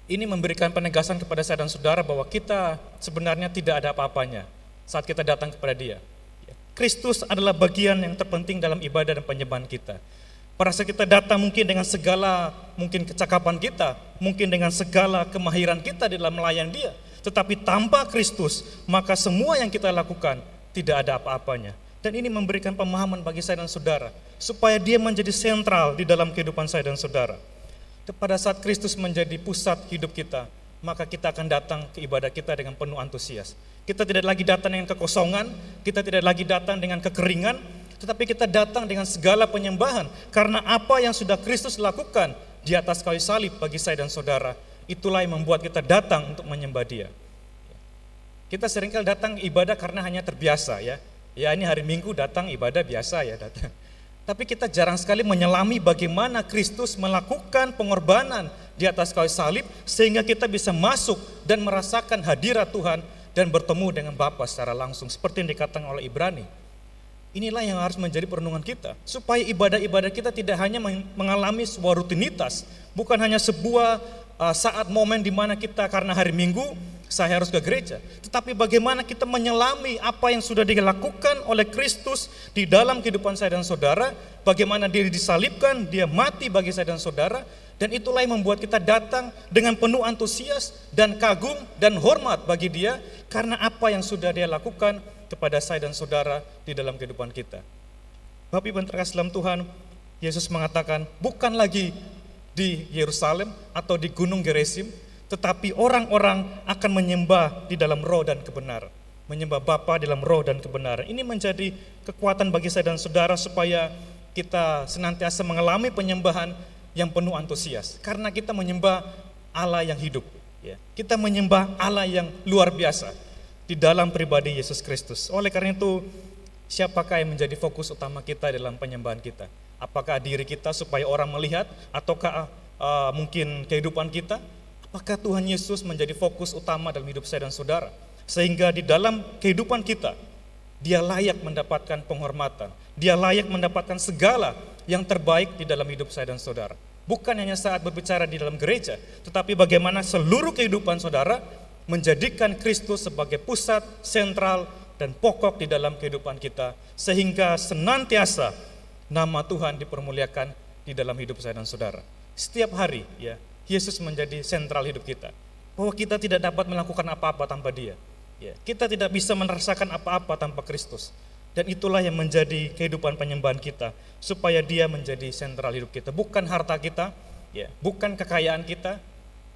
ini memberikan penegasan kepada saya dan saudara bahwa kita sebenarnya tidak ada apa-apanya saat kita datang kepada Dia. Kristus adalah bagian yang terpenting dalam ibadah dan penyembahan kita. Pada saat kita datang mungkin dengan segala mungkin kecakapan kita, mungkin dengan segala kemahiran kita dalam melayani Dia, tetapi tanpa Kristus, maka semua yang kita lakukan tidak ada apa-apanya. Dan ini memberikan pemahaman bagi saya dan saudara, supaya dia menjadi sentral di dalam kehidupan saya dan saudara pada saat Kristus menjadi pusat hidup kita, maka kita akan datang ke ibadah kita dengan penuh antusias. Kita tidak lagi datang dengan kekosongan, kita tidak lagi datang dengan kekeringan, tetapi kita datang dengan segala penyembahan karena apa yang sudah Kristus lakukan di atas kayu salib bagi saya dan saudara, itulah yang membuat kita datang untuk menyembah Dia. Kita sering kali datang ibadah karena hanya terbiasa ya. Ya ini hari Minggu datang ibadah biasa ya datang. Tapi kita jarang sekali menyelami bagaimana Kristus melakukan pengorbanan di atas kayu salib sehingga kita bisa masuk dan merasakan hadirat Tuhan dan bertemu dengan Bapa secara langsung seperti yang dikatakan oleh Ibrani. Inilah yang harus menjadi perenungan kita supaya ibadah-ibadah kita tidak hanya mengalami sebuah rutinitas, bukan hanya sebuah uh, saat momen di mana kita karena hari Minggu saya harus ke gereja. Tetapi bagaimana kita menyelami apa yang sudah dilakukan oleh Kristus di dalam kehidupan saya dan saudara, bagaimana dia disalibkan, dia mati bagi saya dan saudara, dan itulah yang membuat kita datang dengan penuh antusias dan kagum dan hormat bagi dia karena apa yang sudah dia lakukan kepada saya dan saudara di dalam kehidupan kita. Bapak Ibu terkasih dalam Tuhan, Yesus mengatakan bukan lagi di Yerusalem atau di Gunung Gerizim, tetapi orang-orang akan menyembah di dalam roh dan kebenaran. Menyembah Bapa dalam roh dan kebenaran. Ini menjadi kekuatan bagi saya dan saudara supaya kita senantiasa mengalami penyembahan yang penuh antusias. Karena kita menyembah Allah yang hidup. Ya. Kita menyembah Allah yang luar biasa di dalam pribadi Yesus Kristus. Oleh karena itu, siapakah yang menjadi fokus utama kita dalam penyembahan kita? Apakah diri kita supaya orang melihat, ataukah uh, mungkin kehidupan kita, maka Tuhan Yesus menjadi fokus utama dalam hidup saya dan saudara. Sehingga di dalam kehidupan kita, dia layak mendapatkan penghormatan. Dia layak mendapatkan segala yang terbaik di dalam hidup saya dan saudara. Bukan hanya saat berbicara di dalam gereja, tetapi bagaimana seluruh kehidupan saudara menjadikan Kristus sebagai pusat, sentral, dan pokok di dalam kehidupan kita. Sehingga senantiasa nama Tuhan dipermuliakan di dalam hidup saya dan saudara. Setiap hari ya, Yesus menjadi sentral hidup kita. Bahwa kita tidak dapat melakukan apa-apa tanpa dia. Ya, kita tidak bisa merasakan apa-apa tanpa Kristus. Dan itulah yang menjadi kehidupan penyembahan kita. Supaya dia menjadi sentral hidup kita. Bukan harta kita, ya, bukan kekayaan kita,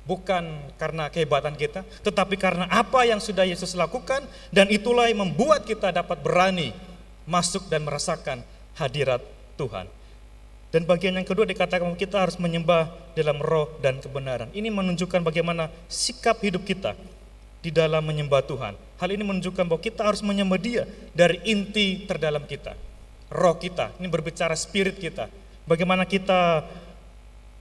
bukan karena kehebatan kita, tetapi karena apa yang sudah Yesus lakukan, dan itulah yang membuat kita dapat berani masuk dan merasakan hadirat Tuhan. Dan bagian yang kedua dikatakan kita harus menyembah dalam roh dan kebenaran. Ini menunjukkan bagaimana sikap hidup kita di dalam menyembah Tuhan. Hal ini menunjukkan bahwa kita harus menyembah Dia dari inti terdalam kita. Roh kita, ini berbicara spirit kita. Bagaimana kita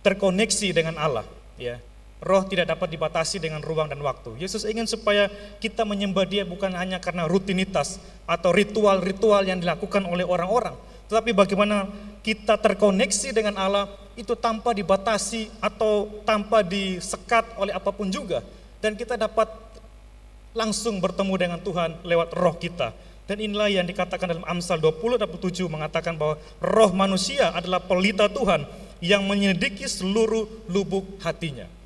terkoneksi dengan Allah, ya. Roh tidak dapat dibatasi dengan ruang dan waktu. Yesus ingin supaya kita menyembah Dia bukan hanya karena rutinitas atau ritual-ritual yang dilakukan oleh orang-orang, tetapi bagaimana kita terkoneksi dengan Allah itu tanpa dibatasi atau tanpa disekat oleh apa pun juga. Dan kita dapat langsung bertemu dengan Tuhan lewat roh kita. Dan inilah yang dikatakan dalam Amsal 20 27 mengatakan bahwa roh manusia adalah pelita Tuhan yang menyelidiki seluruh lubuk hatinya.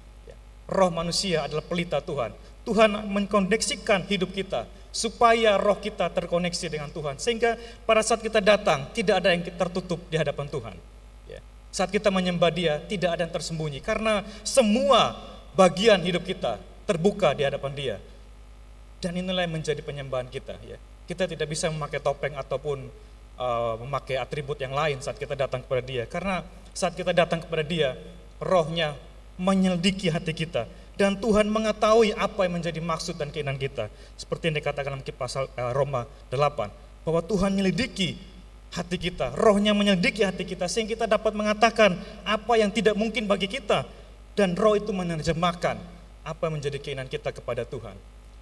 Roh manusia adalah pelita Tuhan. Tuhan mengkoneksikan hidup kita supaya roh kita terkoneksi dengan Tuhan. Sehingga pada saat kita datang, tidak ada yang tertutup di hadapan Tuhan. Ya. Saat kita menyembah dia, tidak ada yang tersembunyi. Karena semua bagian hidup kita terbuka di hadapan dia. Dan inilah yang menjadi penyembahan kita. Ya. Kita tidak bisa memakai topeng ataupun uh, memakai atribut yang lain saat kita datang kepada dia. Karena saat kita datang kepada dia, rohnya menyelidiki hati kita. Dan Tuhan mengetahui apa yang menjadi maksud dan keinginan kita. Seperti yang dikatakan dalam pasal uh, Roma 8. Bahwa Tuhan menyelidiki hati kita, rohnya menyelidiki hati kita sehingga kita dapat mengatakan apa yang tidak mungkin bagi kita dan roh itu menerjemahkan apa yang menjadi keinginan kita kepada Tuhan.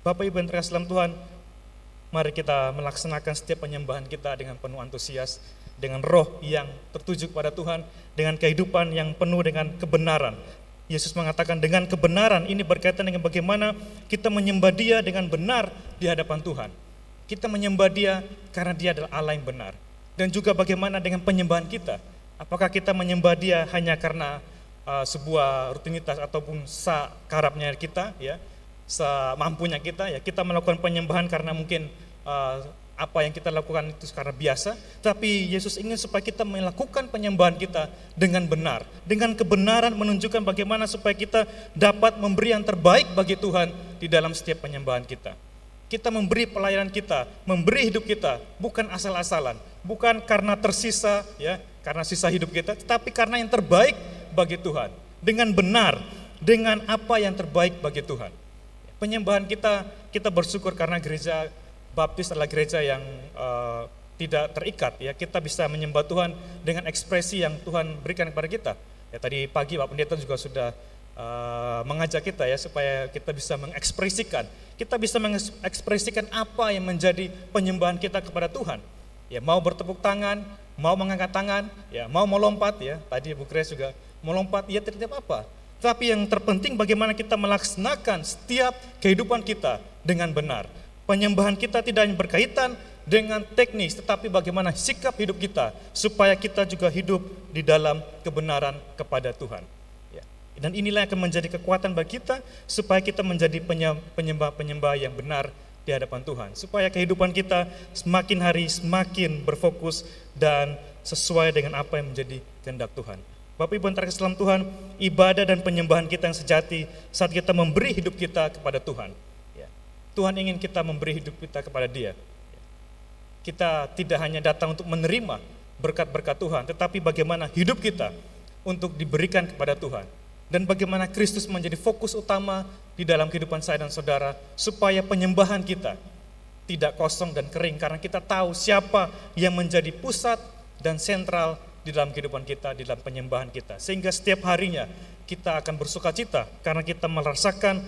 Bapak Ibu yang terkasih Tuhan, mari kita melaksanakan setiap penyembahan kita dengan penuh antusias, dengan roh yang tertuju kepada Tuhan, dengan kehidupan yang penuh dengan kebenaran. Yesus mengatakan dengan kebenaran ini berkaitan dengan bagaimana kita menyembah dia dengan benar di hadapan Tuhan. Kita menyembah dia karena dia adalah Allah yang benar dan juga bagaimana dengan penyembahan kita. Apakah kita menyembah Dia hanya karena uh, sebuah rutinitas ataupun sakarapnya kita, ya, semampunya kita, ya, kita melakukan penyembahan karena mungkin uh, apa yang kita lakukan itu karena biasa, tapi Yesus ingin supaya kita melakukan penyembahan kita dengan benar, dengan kebenaran menunjukkan bagaimana supaya kita dapat memberi yang terbaik bagi Tuhan di dalam setiap penyembahan kita. Kita memberi pelayanan kita, memberi hidup kita, bukan asal-asalan, bukan karena tersisa ya, karena sisa hidup kita, tetapi karena yang terbaik bagi Tuhan. Dengan benar, dengan apa yang terbaik bagi Tuhan. Penyembahan kita, kita bersyukur karena gereja Baptis adalah gereja yang uh, tidak terikat ya. Kita bisa menyembah Tuhan dengan ekspresi yang Tuhan berikan kepada kita. Ya tadi pagi Pak Pendeta juga sudah uh, mengajak kita ya supaya kita bisa mengekspresikan, kita bisa mengekspresikan apa yang menjadi penyembahan kita kepada Tuhan ya mau bertepuk tangan, mau mengangkat tangan, ya mau melompat ya. Tadi Bu Grace juga melompat, ya tidak apa-apa. Tapi yang terpenting bagaimana kita melaksanakan setiap kehidupan kita dengan benar. Penyembahan kita tidak hanya berkaitan dengan teknis, tetapi bagaimana sikap hidup kita supaya kita juga hidup di dalam kebenaran kepada Tuhan. Ya. Dan inilah yang akan menjadi kekuatan bagi kita supaya kita menjadi penyembah-penyembah yang benar di hadapan Tuhan supaya kehidupan kita semakin hari semakin berfokus dan sesuai dengan apa yang menjadi kehendak Tuhan. Bapak Ibu terkasih dalam Tuhan, ibadah dan penyembahan kita yang sejati saat kita memberi hidup kita kepada Tuhan. Tuhan ingin kita memberi hidup kita kepada Dia. Kita tidak hanya datang untuk menerima berkat-berkat Tuhan, tetapi bagaimana hidup kita untuk diberikan kepada Tuhan dan bagaimana Kristus menjadi fokus utama di dalam kehidupan saya dan saudara supaya penyembahan kita tidak kosong dan kering karena kita tahu siapa yang menjadi pusat dan sentral di dalam kehidupan kita, di dalam penyembahan kita. Sehingga setiap harinya kita akan bersuka cita karena kita merasakan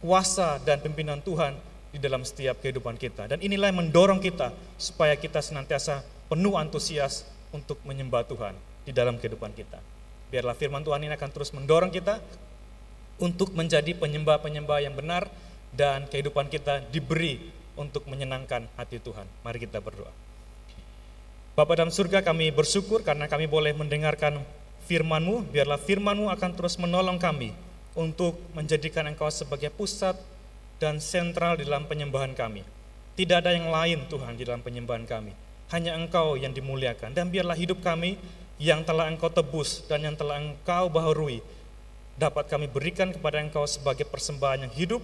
kuasa dan pimpinan Tuhan di dalam setiap kehidupan kita. Dan inilah yang mendorong kita supaya kita senantiasa penuh antusias untuk menyembah Tuhan di dalam kehidupan kita. Biarlah firman Tuhan ini akan terus mendorong kita untuk menjadi penyembah-penyembah yang benar dan kehidupan kita diberi untuk menyenangkan hati Tuhan. Mari kita berdoa. Bapak dalam surga kami bersyukur karena kami boleh mendengarkan firman-Mu, biarlah firman-Mu akan terus menolong kami untuk menjadikan Engkau sebagai pusat dan sentral di dalam penyembahan kami. Tidak ada yang lain Tuhan di dalam penyembahan kami. Hanya Engkau yang dimuliakan. Dan biarlah hidup kami yang telah engkau tebus dan yang telah engkau baharui dapat kami berikan kepada engkau sebagai persembahan yang hidup,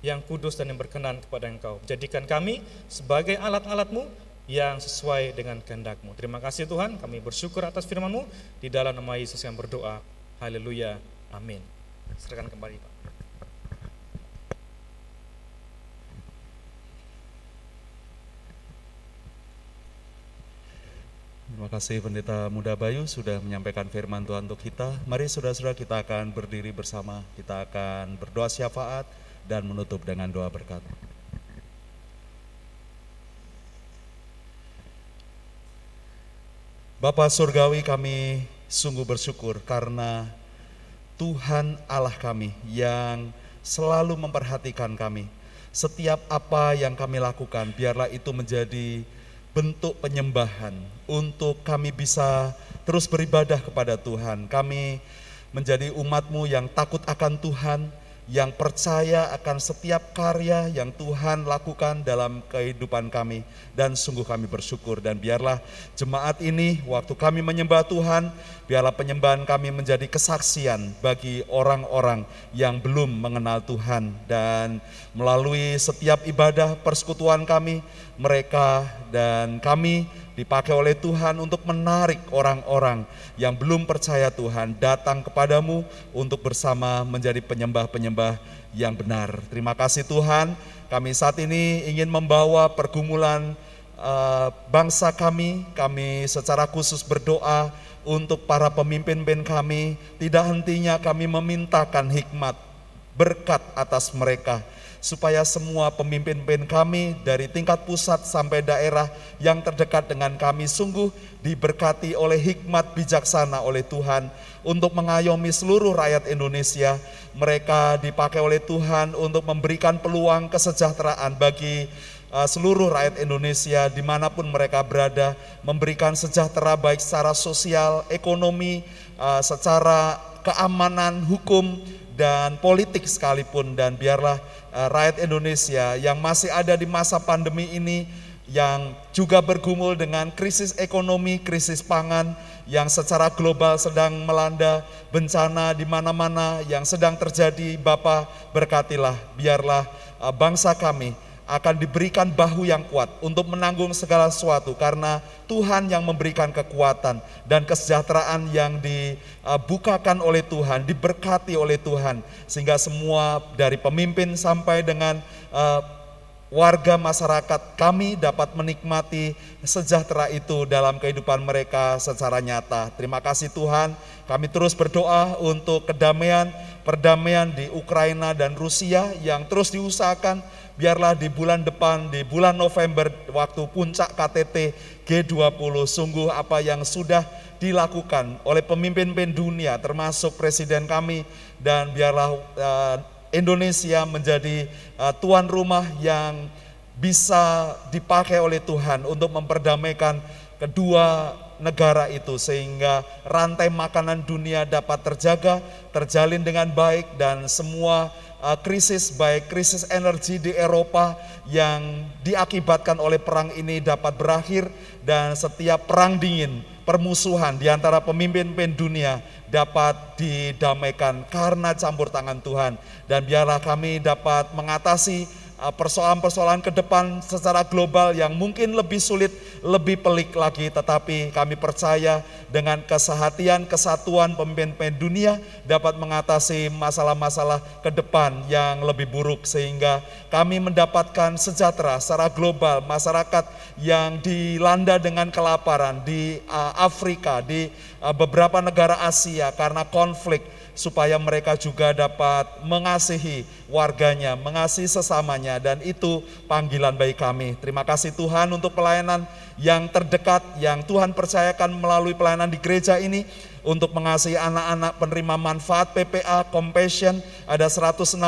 yang kudus dan yang berkenan kepada engkau. Jadikan kami sebagai alat-alatmu yang sesuai dengan kehendakmu. Terima kasih Tuhan, kami bersyukur atas firmanmu. Di dalam nama Yesus yang berdoa. Haleluya. Amin. Serahkan kembali Pak. Terima kasih Pendeta Muda Bayu sudah menyampaikan firman Tuhan untuk kita. Mari saudara-saudara kita akan berdiri bersama, kita akan berdoa syafaat dan menutup dengan doa berkat. Bapa Surgawi kami sungguh bersyukur karena Tuhan Allah kami yang selalu memperhatikan kami. Setiap apa yang kami lakukan, biarlah itu menjadi bentuk penyembahan untuk kami bisa terus beribadah kepada Tuhan. Kami menjadi umatmu yang takut akan Tuhan yang percaya akan setiap karya yang Tuhan lakukan dalam kehidupan kami. Dan sungguh kami bersyukur dan biarlah jemaat ini waktu kami menyembah Tuhan biarlah penyembahan kami menjadi kesaksian bagi orang-orang yang belum mengenal Tuhan. Dan melalui setiap ibadah persekutuan kami mereka dan kami dipakai oleh Tuhan untuk menarik orang-orang yang belum percaya Tuhan datang kepadamu untuk bersama menjadi penyembah-penyembah yang benar. Terima kasih Tuhan, kami saat ini ingin membawa pergumulan uh, bangsa kami, kami secara khusus berdoa untuk para pemimpin ben kami, tidak hentinya kami memintakan hikmat, berkat atas mereka, supaya semua pemimpin-pemimpin kami dari tingkat pusat sampai daerah yang terdekat dengan kami sungguh diberkati oleh hikmat bijaksana oleh Tuhan untuk mengayomi seluruh rakyat Indonesia. Mereka dipakai oleh Tuhan untuk memberikan peluang kesejahteraan bagi uh, seluruh rakyat Indonesia di mana pun mereka berada, memberikan sejahtera baik secara sosial, ekonomi, uh, secara keamanan, hukum, dan politik sekalipun dan biarlah rakyat Indonesia yang masih ada di masa pandemi ini yang juga bergumul dengan krisis ekonomi, krisis pangan yang secara global sedang melanda bencana di mana-mana yang sedang terjadi. Bapak berkatilah, biarlah uh, bangsa kami akan diberikan bahu yang kuat untuk menanggung segala sesuatu karena Tuhan yang memberikan kekuatan dan kesejahteraan yang dibukakan oleh Tuhan, diberkati oleh Tuhan sehingga semua dari pemimpin sampai dengan uh, warga masyarakat kami dapat menikmati sejahtera itu dalam kehidupan mereka secara nyata. Terima kasih Tuhan, kami terus berdoa untuk kedamaian, perdamaian di Ukraina dan Rusia yang terus diusahakan biarlah di bulan depan, di bulan November waktu puncak KTT G20 sungguh apa yang sudah dilakukan oleh pemimpin-pemimpin dunia termasuk presiden kami dan biarlah uh, Indonesia menjadi uh, tuan rumah yang bisa dipakai oleh Tuhan untuk memperdamaikan kedua negara itu sehingga rantai makanan dunia dapat terjaga, terjalin dengan baik dan semua uh, krisis baik krisis energi di Eropa yang diakibatkan oleh perang ini dapat berakhir dan setiap perang dingin permusuhan di antara pemimpin-pemimpin dunia dapat didamaikan karena campur tangan Tuhan. Dan biarlah kami dapat mengatasi persoalan-persoalan ke depan secara global yang mungkin lebih sulit, lebih pelik lagi, tetapi kami percaya dengan kesehatian, kesatuan pemimpin-pemimpin dunia dapat mengatasi masalah-masalah ke depan yang lebih buruk. Sehingga kami mendapatkan sejahtera secara global masyarakat yang dilanda dengan kelaparan di uh, Afrika, di uh, beberapa negara Asia karena konflik supaya mereka juga dapat mengasihi warganya, mengasihi sesamanya. Dan itu panggilan bagi kami. Terima kasih Tuhan untuk pelayanan yang terdekat yang Tuhan percayakan melalui pelayanan di gereja ini. Untuk mengasihi anak-anak penerima manfaat PPA Compassion ada 168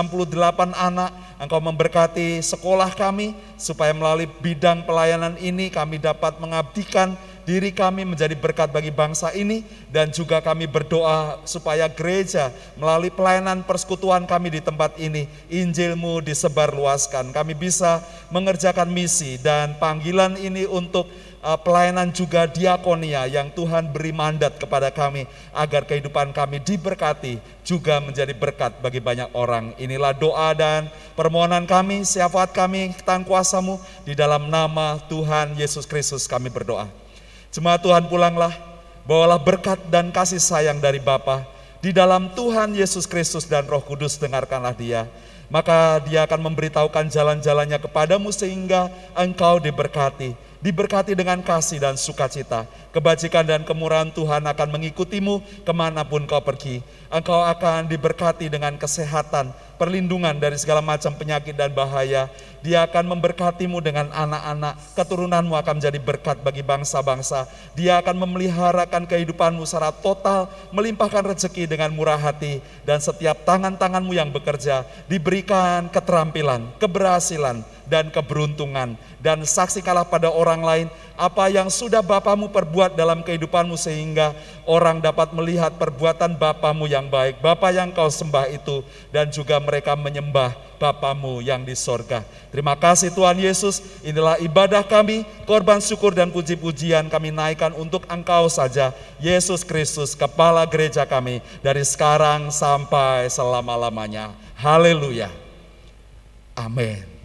anak. Engkau memberkati sekolah kami supaya melalui bidang pelayanan ini kami dapat mengabdikan diri kami menjadi berkat bagi bangsa ini dan juga kami berdoa supaya gereja melalui pelayanan persekutuan kami di tempat ini Injilmu disebarluaskan kami bisa mengerjakan misi dan panggilan ini untuk uh, pelayanan juga diakonia yang Tuhan beri mandat kepada kami agar kehidupan kami diberkati juga menjadi berkat bagi banyak orang. Inilah doa dan permohonan kami, syafaat kami, tangan kuasamu di dalam nama Tuhan Yesus Kristus kami berdoa. Jemaat Tuhan pulanglah, bawalah berkat dan kasih sayang dari Bapa di dalam Tuhan Yesus Kristus dan Roh Kudus dengarkanlah dia. Maka dia akan memberitahukan jalan-jalannya kepadamu sehingga engkau diberkati. Diberkati dengan kasih dan sukacita. Kebajikan dan kemurahan Tuhan akan mengikutimu ke mana pun kau pergi. Engkau akan diberkati dengan kesehatan, perlindungan dari segala macam penyakit dan bahaya. Dia akan memberkatimu dengan anak-anak, keturunanmu akan menjadi berkat bagi bangsa-bangsa. Dia akan memeliharakan kehidupanmu secara total, melimpahkan rezeki dengan murah hati, dan setiap tangan-tanganmu yang bekerja diberikan keterampilan, keberhasilan, dan keberuntungan. Dan saksikanlah pada orang lain apa yang sudah Bapamu perbuat dalam kehidupanmu sehingga orang dapat melihat perbuatan Bapamu yang baik, Bapa yang kau sembah itu dan juga mereka menyembah Bapamu yang di sorga. Terima kasih Tuhan Yesus, inilah ibadah kami, korban syukur dan puji-pujian kami naikkan untuk Engkau saja, Yesus Kristus, Kepala Gereja kami, dari sekarang sampai selama-lamanya. Haleluya. Amin.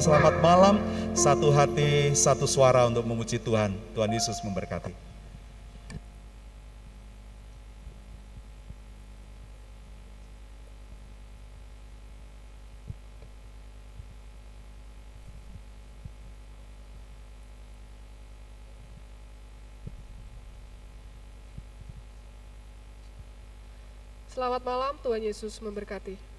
Selamat malam. Satu hati, satu suara untuk memuji Tuhan. Tuhan Yesus memberkati. Selamat malam, Tuhan Yesus memberkati.